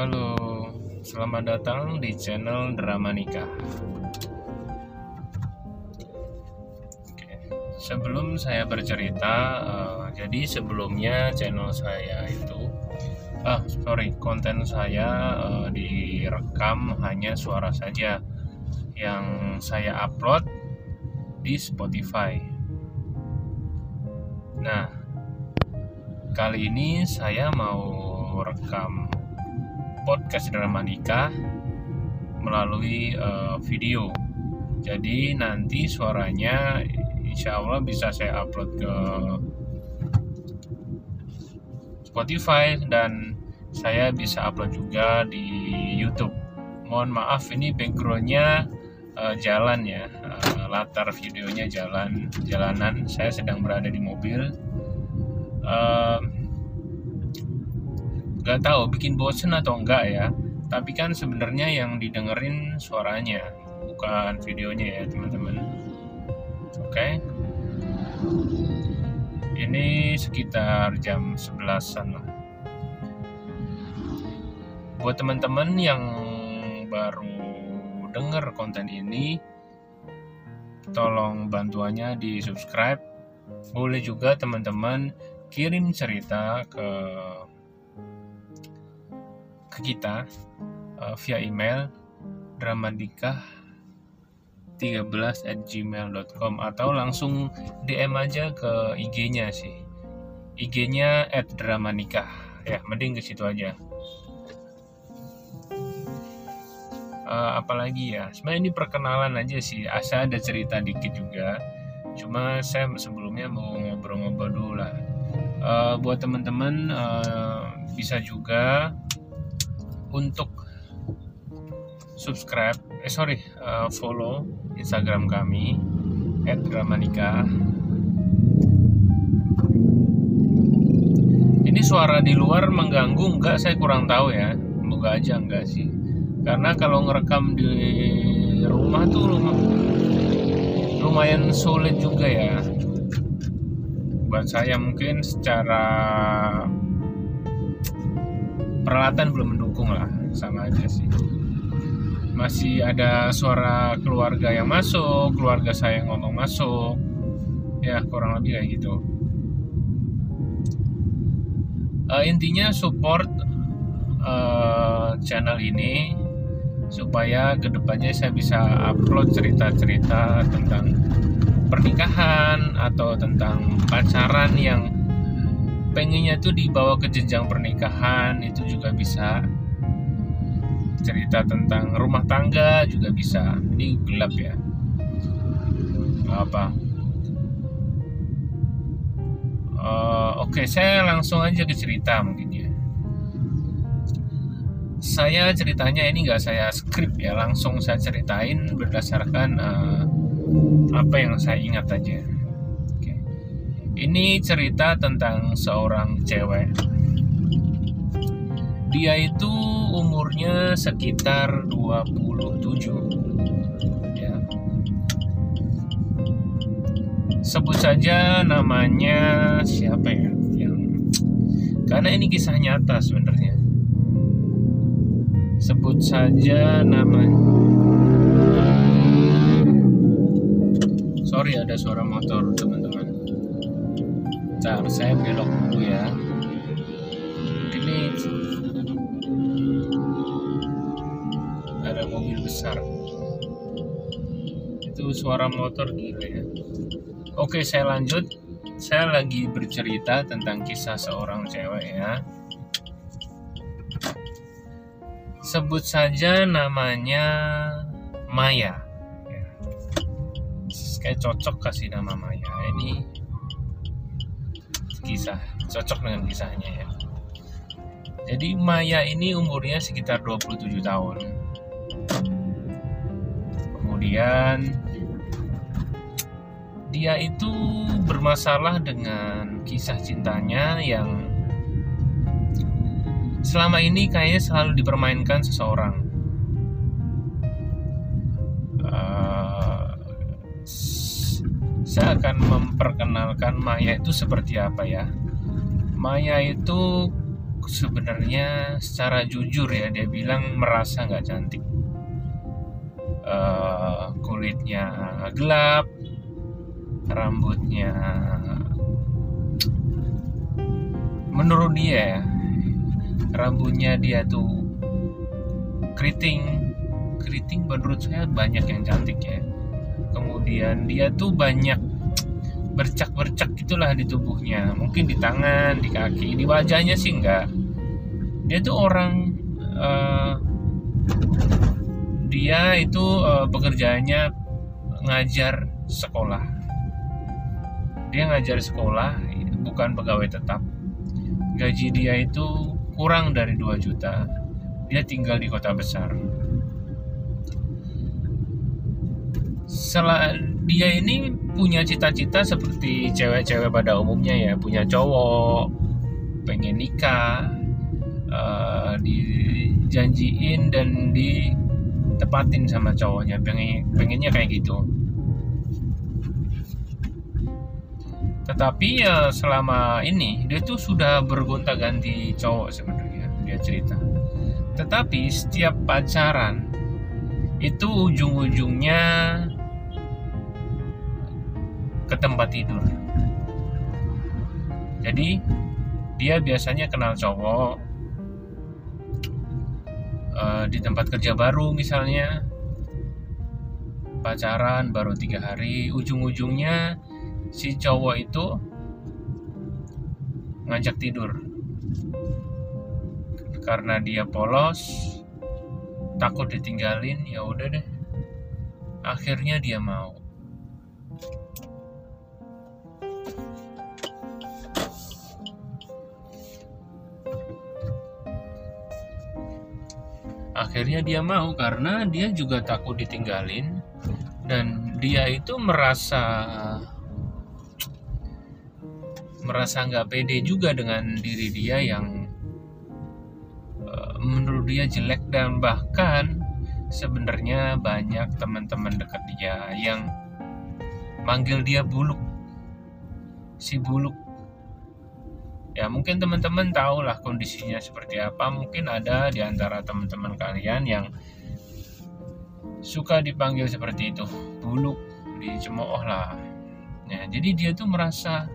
Halo, selamat datang di channel Drama Nikah. Oke, sebelum saya bercerita, uh, jadi sebelumnya channel saya itu, ah sorry, konten saya uh, direkam hanya suara saja yang saya upload di Spotify. Nah, kali ini saya mau rekam podcast drama nikah melalui uh, video. Jadi nanti suaranya insya Allah bisa saya upload ke Spotify dan saya bisa upload juga di YouTube. Mohon maaf ini backgroundnya uh, jalan ya, uh, latar videonya jalan jalanan. Saya sedang berada di mobil. Uh, nggak tahu bikin bosen atau enggak ya tapi kan sebenarnya yang didengerin suaranya bukan videonya ya teman-teman. Oke. Okay. ini sekitar jam 11an lah buat teman-teman yang baru denger konten ini tolong bantuannya di subscribe. Boleh juga teman-teman kirim cerita ke kita uh, via email dramadikah 13 at gmail.com atau langsung DM aja ke IG-nya sih. IG-nya at ya mending ke situ aja. Uh, apalagi ya sebenarnya ini perkenalan aja sih. Asa ada cerita dikit juga. Cuma saya sebelumnya mau ngobrol-ngobrol dulu lah. Uh, buat teman-teman uh, bisa juga untuk subscribe eh sorry uh, follow Instagram kami @dramanika ini suara di luar mengganggu enggak saya kurang tahu ya. Semoga aja enggak sih. Karena kalau ngerekam di rumah tuh rumah, lumayan sulit juga ya. Buat saya mungkin secara peralatan belum mendukung lah sama aja sih. Masih ada suara keluarga yang masuk keluarga saya yang ngomong masuk. Ya kurang lebih kayak gitu. Uh, intinya support uh, channel ini supaya ke depannya saya bisa upload cerita-cerita tentang pernikahan atau tentang pacaran yang pengennya tuh dibawa ke jenjang pernikahan itu juga bisa cerita tentang rumah tangga juga bisa. Ini gelap ya. Apa? Uh, oke okay, saya langsung aja ke cerita mungkin ya. Saya ceritanya ini nggak saya skrip ya langsung saya ceritain berdasarkan uh, apa yang saya ingat aja. Ini cerita tentang seorang cewek. Dia itu umurnya sekitar 27. Ya. Sebut saja namanya siapa ya? Yang karena ini kisah nyata sebenarnya. Sebut saja namanya Sorry ada suara motor teman-teman Bentar, saya belok dulu ya. Ini besar. Itu suara motor gila ya. Oke, saya lanjut. Saya lagi bercerita tentang kisah seorang cewek ya. Sebut saja namanya Maya. Ya. Kayak cocok kasih nama Maya. Ini kisah cocok dengan kisahnya ya jadi Maya ini umurnya sekitar 27 tahun kemudian dia itu bermasalah dengan kisah cintanya yang selama ini kayaknya selalu dipermainkan seseorang saya akan memperkenalkan Maya itu seperti apa ya. Maya itu sebenarnya secara jujur ya dia bilang merasa nggak cantik uh, kulitnya gelap rambutnya menurut dia rambutnya dia tuh keriting. Keriting menurut saya banyak yang cantik ya. Kemudian dia tuh banyak bercak-bercak gitulah di tubuhnya. Mungkin di tangan di kaki di wajahnya sih enggak. Dia tuh orang uh, dia itu uh, pekerjaannya ngajar sekolah. Dia ngajar sekolah bukan pegawai tetap. Gaji dia itu kurang dari 2 juta. Dia tinggal di kota besar. Setelah dia ini punya cita-cita seperti cewek-cewek pada umumnya ya. Punya cowok pengen nikah uh, dijanjiin dan ditepatin sama cowoknya. Pengen pengennya kayak gitu. Tetapi ya selama ini dia tuh sudah bergonta-ganti cowok sebenarnya dia cerita. Tetapi setiap pacaran itu ujung-ujungnya ke tempat tidur. Jadi dia biasanya kenal cowok uh, di tempat kerja baru misalnya. Pacaran baru tiga hari ujung-ujungnya si cowok itu ngajak tidur. Karena dia polos takut ditinggalin ya udah deh. Akhirnya dia mau akhirnya dia mau karena dia juga takut ditinggalin. Dan dia itu merasa merasa nggak pede juga dengan diri dia yang uh, menurut dia jelek dan bahkan sebenarnya banyak teman-teman dekat dia yang manggil dia buluk. Si buluk ya mungkin teman-teman tahu lah kondisinya seperti apa. Mungkin ada di antara teman-teman kalian yang suka dipanggil seperti itu buluk dicemooh lah ya jadi dia tuh merasa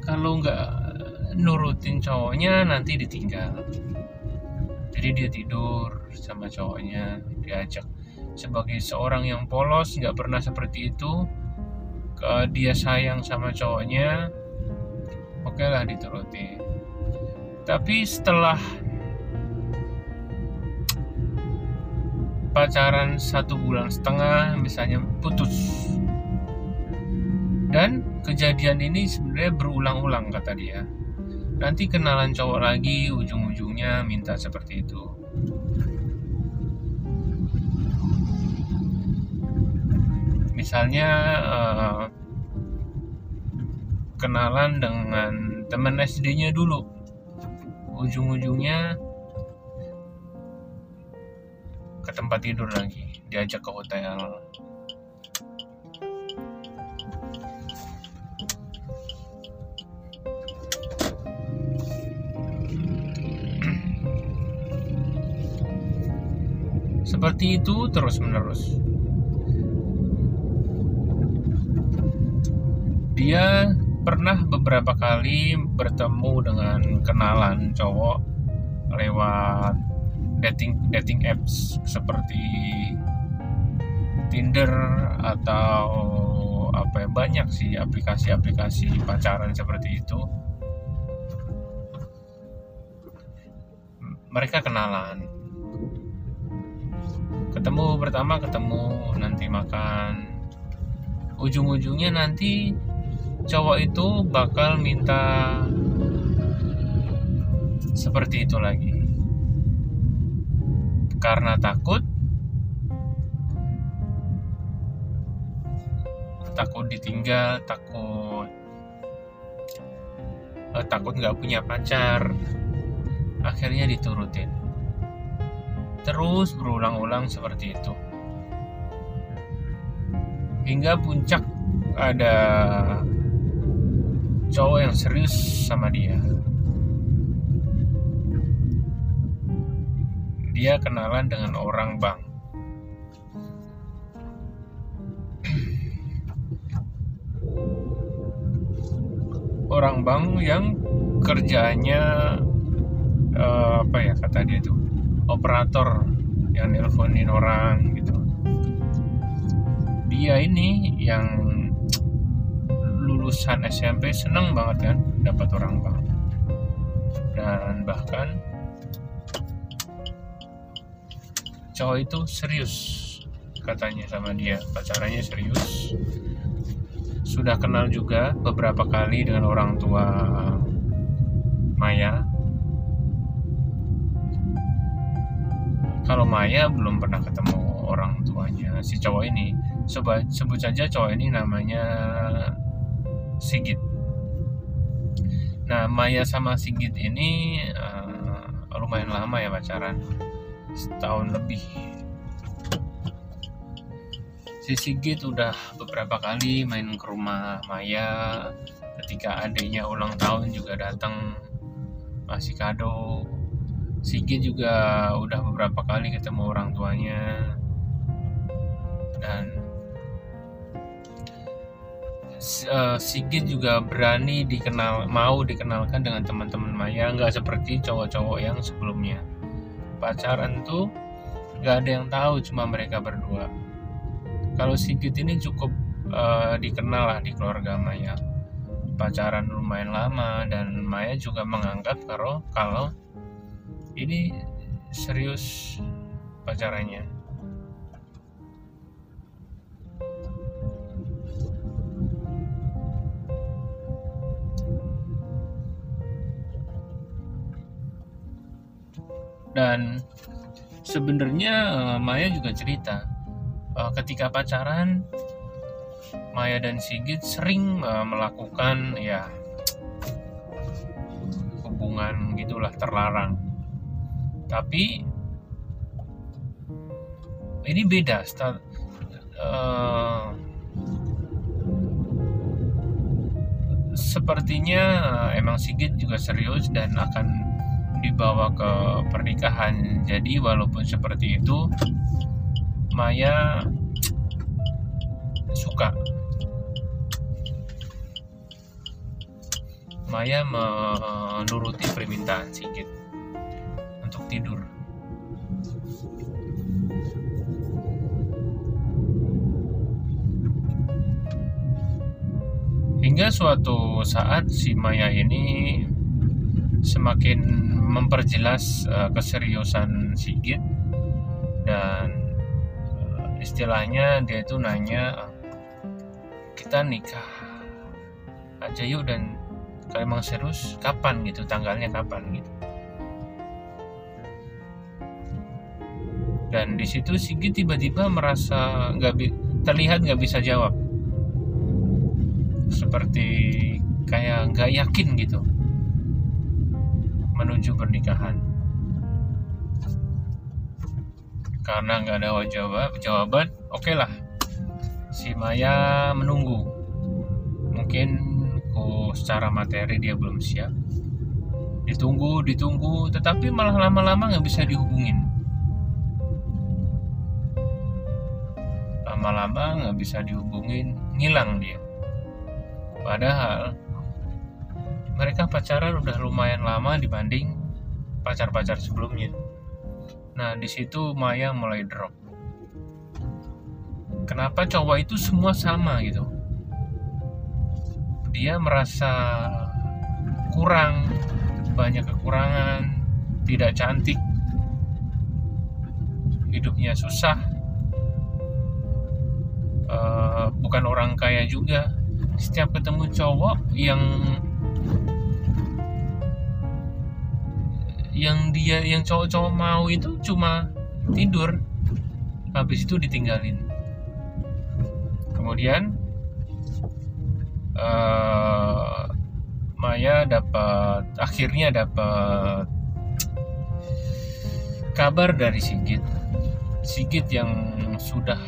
kalau nggak nurutin cowoknya nanti ditinggal. Jadi dia tidur sama cowoknya diajak. Sebagai seorang yang polos nggak pernah seperti itu dia sayang sama cowoknya oke lah dituruti tapi setelah pacaran satu bulan setengah misalnya putus dan kejadian ini sebenarnya berulang-ulang kata dia. Nanti kenalan cowok lagi, ujung-ujungnya minta seperti itu. Misalnya uh, kenalan dengan teman SD-nya dulu, ujung-ujungnya ke tempat tidur lagi, diajak ke hotel. Seperti itu terus-menerus. Dia pernah beberapa kali bertemu dengan kenalan cowok lewat dating dating apps seperti Tinder atau apa ya banyak sih aplikasi-aplikasi pacaran seperti itu. Mereka kenalan ketemu pertama ketemu nanti makan ujung-ujungnya nanti cowok itu bakal minta seperti itu lagi. Karena takut takut ditinggal takut eh, takut nggak punya pacar akhirnya diturutin. Terus berulang-ulang seperti itu. Hingga puncak ada cowok yang serius sama dia. Dia kenalan dengan orang bank. Orang bank yang kerjanya uh, apa ya kata dia itu? Operator yang nelponin orang gitu. Dia ini yang lulusan SMP seneng banget kan dapat orang bank dan bahkan cowok itu serius katanya sama dia pacarannya serius sudah kenal juga beberapa kali dengan orang tua Maya. Kalau Maya belum pernah ketemu orang tuanya si cowok ini. Coba sebut saja cowok ini namanya Sigit. Nah, Maya sama Sigit ini uh, lumayan lama ya pacaran. Setahun lebih si Sigit udah beberapa kali main ke rumah Maya ketika adiknya ulang tahun juga datang masih kado Sigit juga udah beberapa kali ketemu orang tuanya dan uh, Sigit juga berani dikenal mau dikenalkan dengan teman-teman Maya. Nggak seperti cowok-cowok yang sebelumnya. Pacaran tuh nggak ada yang tahu cuma mereka berdua. Kalau Sigit ini cukup uh, dikenal lah di keluarga Maya. Pacaran lumayan lama dan Maya juga menganggap kalau kalau ini serius pacarannya dan sebenarnya eh, Maya juga cerita uh, ketika pacaran Maya dan Sigit sering uh, melakukan ya hubungan gitulah terlarang. Tapi ini beda start, uh, sepertinya emang Sigit juga serius dan akan dibawa ke pernikahan jadi walaupun seperti itu Maya suka Maya menuruti permintaan Sigit untuk tidur. Hingga suatu saat si Maya ini semakin memperjelas uh, keseriusan Sigit dan istilahnya dia itu nanya kita nikah aja yuk dan kalau emang serius kapan gitu? Tanggalnya kapan gitu? Dan di situ Sigit tiba-tiba merasa nggak terlihat nggak bisa jawab. Seperti kayak nggak yakin gitu menuju pernikahan. Karena nggak ada jawab jawaban oke okay lah si Maya menunggu. Mungkin kok secara materi dia belum siap. Ditunggu ditunggu tetapi malah lama-lama nggak bisa dihubungin. Lama-lama nggak bisa dihubungin ngilang dia. Padahal mereka pacaran udah lumayan lama dibanding pacar-pacar sebelumnya Nah, di situ Maya mulai drop. Kenapa cowok itu semua sama gitu? Dia merasa kurang, banyak kekurangan, tidak cantik, hidupnya susah, uh, bukan orang kaya juga. Setiap ketemu cowok yang yang dia yang cowok-cowok mau itu cuma tidur. Habis itu ditinggalin. Kemudian uh, Maya dapat akhirnya dapat kabar dari Sigit. Sigit yang sudah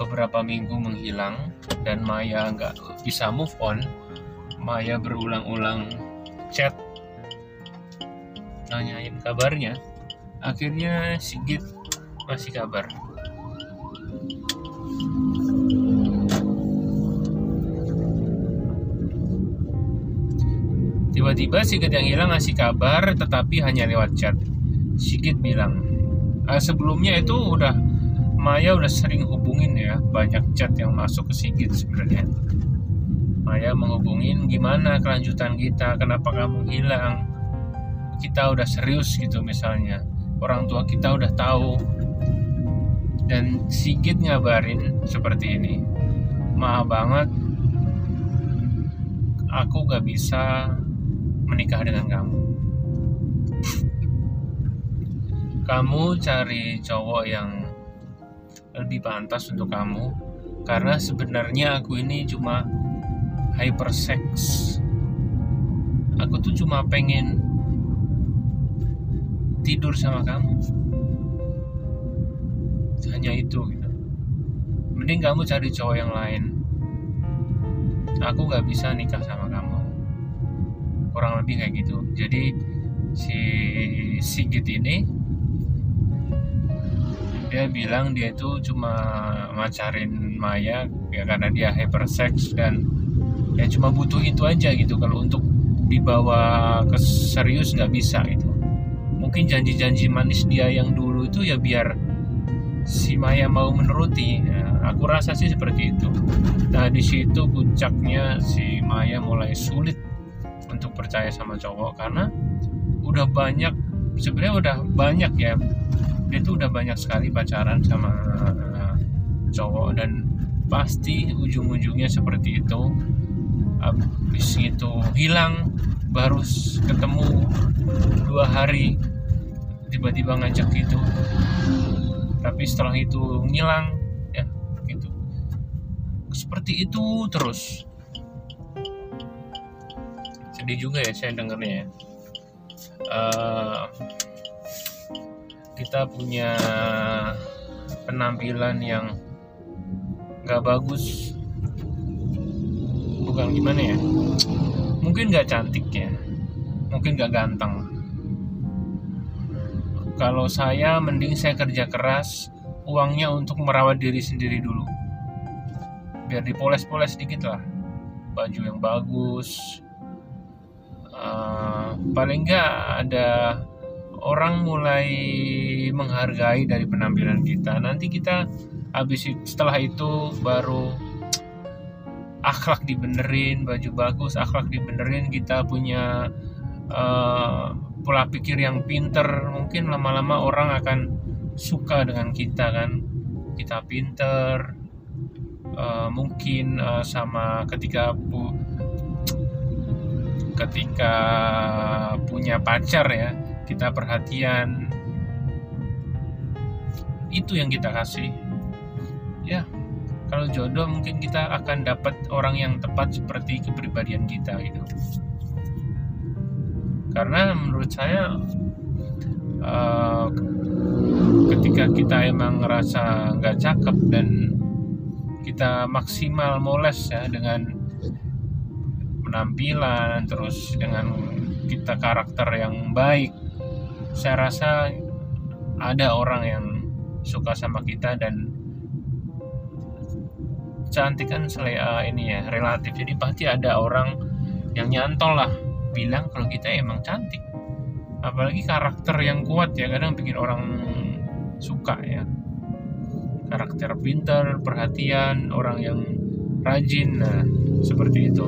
beberapa minggu menghilang dan Maya nggak bisa move on. Maya berulang-ulang chat nanyain kabarnya akhirnya Sigit masih kabar. Tiba-tiba Sigit yang hilang ngasih kabar tetapi hanya lewat chat. Sigit bilang uh, sebelumnya itu udah Maya udah sering hubungin ya banyak chat yang masuk ke Sigit sebenarnya. Maya menghubungin gimana kelanjutan kita? Kenapa kamu hilang kita udah serius gitu misalnya. Orang tua kita udah tahu. Dan Sigit ngabarin seperti ini maaf banget aku gak bisa menikah dengan kamu. Kamu cari cowok yang lebih pantas untuk kamu karena sebenarnya aku ini cuma hypersex. Aku tuh cuma pengen tidur sama kamu. Hanya itu gitu. Mending kamu cari cowok yang lain. Aku gak bisa nikah sama kamu. Kurang lebih kayak gitu. Jadi si Sigit ini dia bilang dia itu cuma macarin Maya ya karena dia hypersex dan ya cuma butuh itu aja gitu. Kalau untuk dibawa ke serius nggak bisa gitu mungkin janji-janji manis dia yang dulu itu ya biar si Maya mau menuruti. Ya, aku rasa sih seperti itu. Nah di situ puncaknya si Maya mulai sulit untuk percaya sama cowok karena udah banyak sebenarnya udah banyak ya. Dia tuh udah banyak sekali pacaran sama uh, cowok dan pasti ujung-ujungnya seperti itu. Habis itu hilang baru ketemu dua hari tiba-tiba ngajak gitu. Tapi setelah itu ngilang ya gitu. Seperti itu terus. Sedih juga ya saya dengarnya ya. Uh, kita punya penampilan yang gak bagus. Bukan gimana ya? Mungkin gak cantik ya mungkin gak ganteng kalau saya mending saya kerja keras uangnya untuk merawat diri sendiri dulu. Biar dipoles-poles sedikit lah. Baju yang bagus. Uh, paling nggak ada orang mulai menghargai dari penampilan kita. Nanti kita habis setelah itu baru akhlak dibenerin baju bagus akhlak dibenerin kita punya uh, pola pikir yang pinter mungkin lama-lama orang akan suka dengan kita kan? Kita pinter uh, mungkin uh, sama ketika pu ketika punya pacar ya kita perhatian. Itu yang kita kasih. Ya kalau jodoh mungkin kita akan dapat orang yang tepat seperti kepribadian kita gitu karena menurut saya uh, ketika kita emang ngerasa nggak cakep dan kita maksimal moles ya dengan penampilan terus dengan kita karakter yang baik saya rasa ada orang yang suka sama kita dan cantik kan selera ini ya relatif. Jadi pasti ada orang yang nyantol lah bilang kalau kita emang cantik. Apalagi karakter yang kuat ya kadang bikin orang suka ya. Karakter pintar perhatian orang yang rajin nah seperti itu.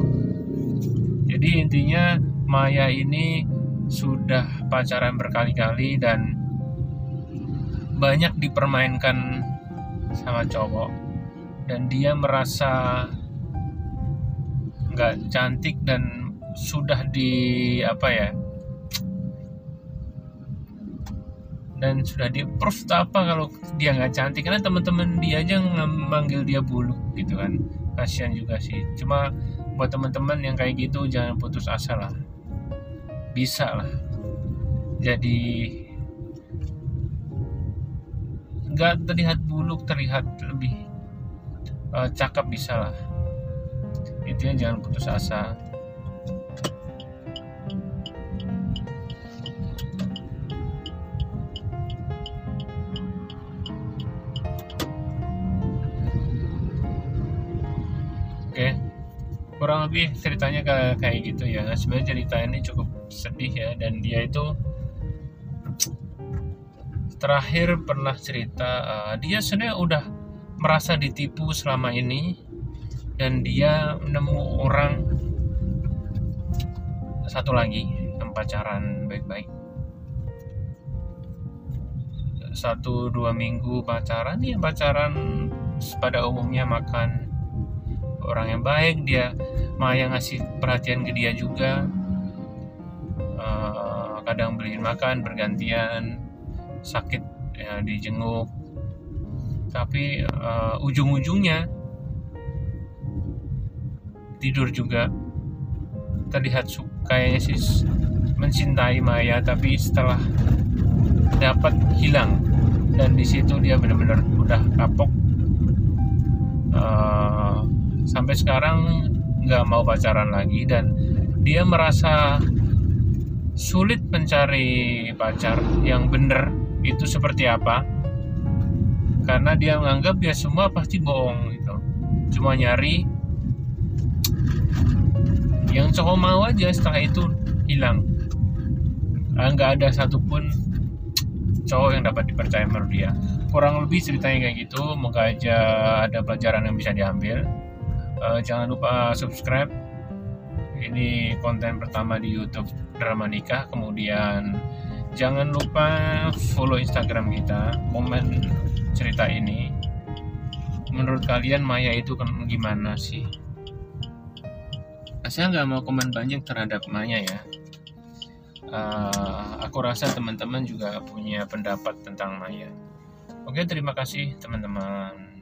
Jadi intinya Maya ini sudah pacaran berkali-kali dan banyak dipermainkan sama cowok. Dan dia merasa nggak cantik dan sudah di apa ya dan sudah di proof apa kalau dia nggak cantik. Karena teman-teman dia aja manggil dia buluk gitu kan. Kasihan juga sih. Cuma buat teman-teman yang kayak gitu jangan putus asa lah. Bisa lah. Jadi nggak terlihat buluk terlihat lebih uh, cakep bisa lah. Intinya jangan putus asa kurang lebih ceritanya kayak kayak gitu ya. Sebenarnya cerita ini cukup sedih ya dan dia itu terakhir pernah cerita uh, dia sebenarnya udah merasa ditipu selama ini dan dia menemu orang satu lagi yang pacaran baik-baik. Satu dua minggu pacaran ya pacaran pada umumnya makan orang yang baik dia Maya ngasih perhatian ke dia juga. Uh, kadang beliin makan bergantian sakit ya dijenguk. Tapi uh, ujung-ujungnya tidur juga terlihat kayaknya sih mencintai Maya tapi setelah dapat hilang. Dan di situ dia benar-benar udah kapok. Uh, sampai sekarang nggak mau pacaran lagi dan dia merasa sulit mencari pacar yang benar itu seperti apa. Karena dia menganggap ya semua pasti bohong gitu. Cuma nyari yang cowok mau aja setelah itu hilang. Ah, nggak ada satupun cowok yang dapat dipercaya menurut dia. Kurang lebih ceritanya kayak gitu. Moga aja ada pelajaran yang bisa diambil uh, jangan lupa subscribe. Ini konten pertama di YouTube drama nikah. Kemudian jangan lupa follow Instagram kita. Komen cerita ini. Menurut kalian Maya itu kan gimana sih? Saya nggak mau komen banyak terhadap Maya ya. Uh, aku rasa teman-teman juga punya pendapat tentang Maya. Oke terima kasih teman-teman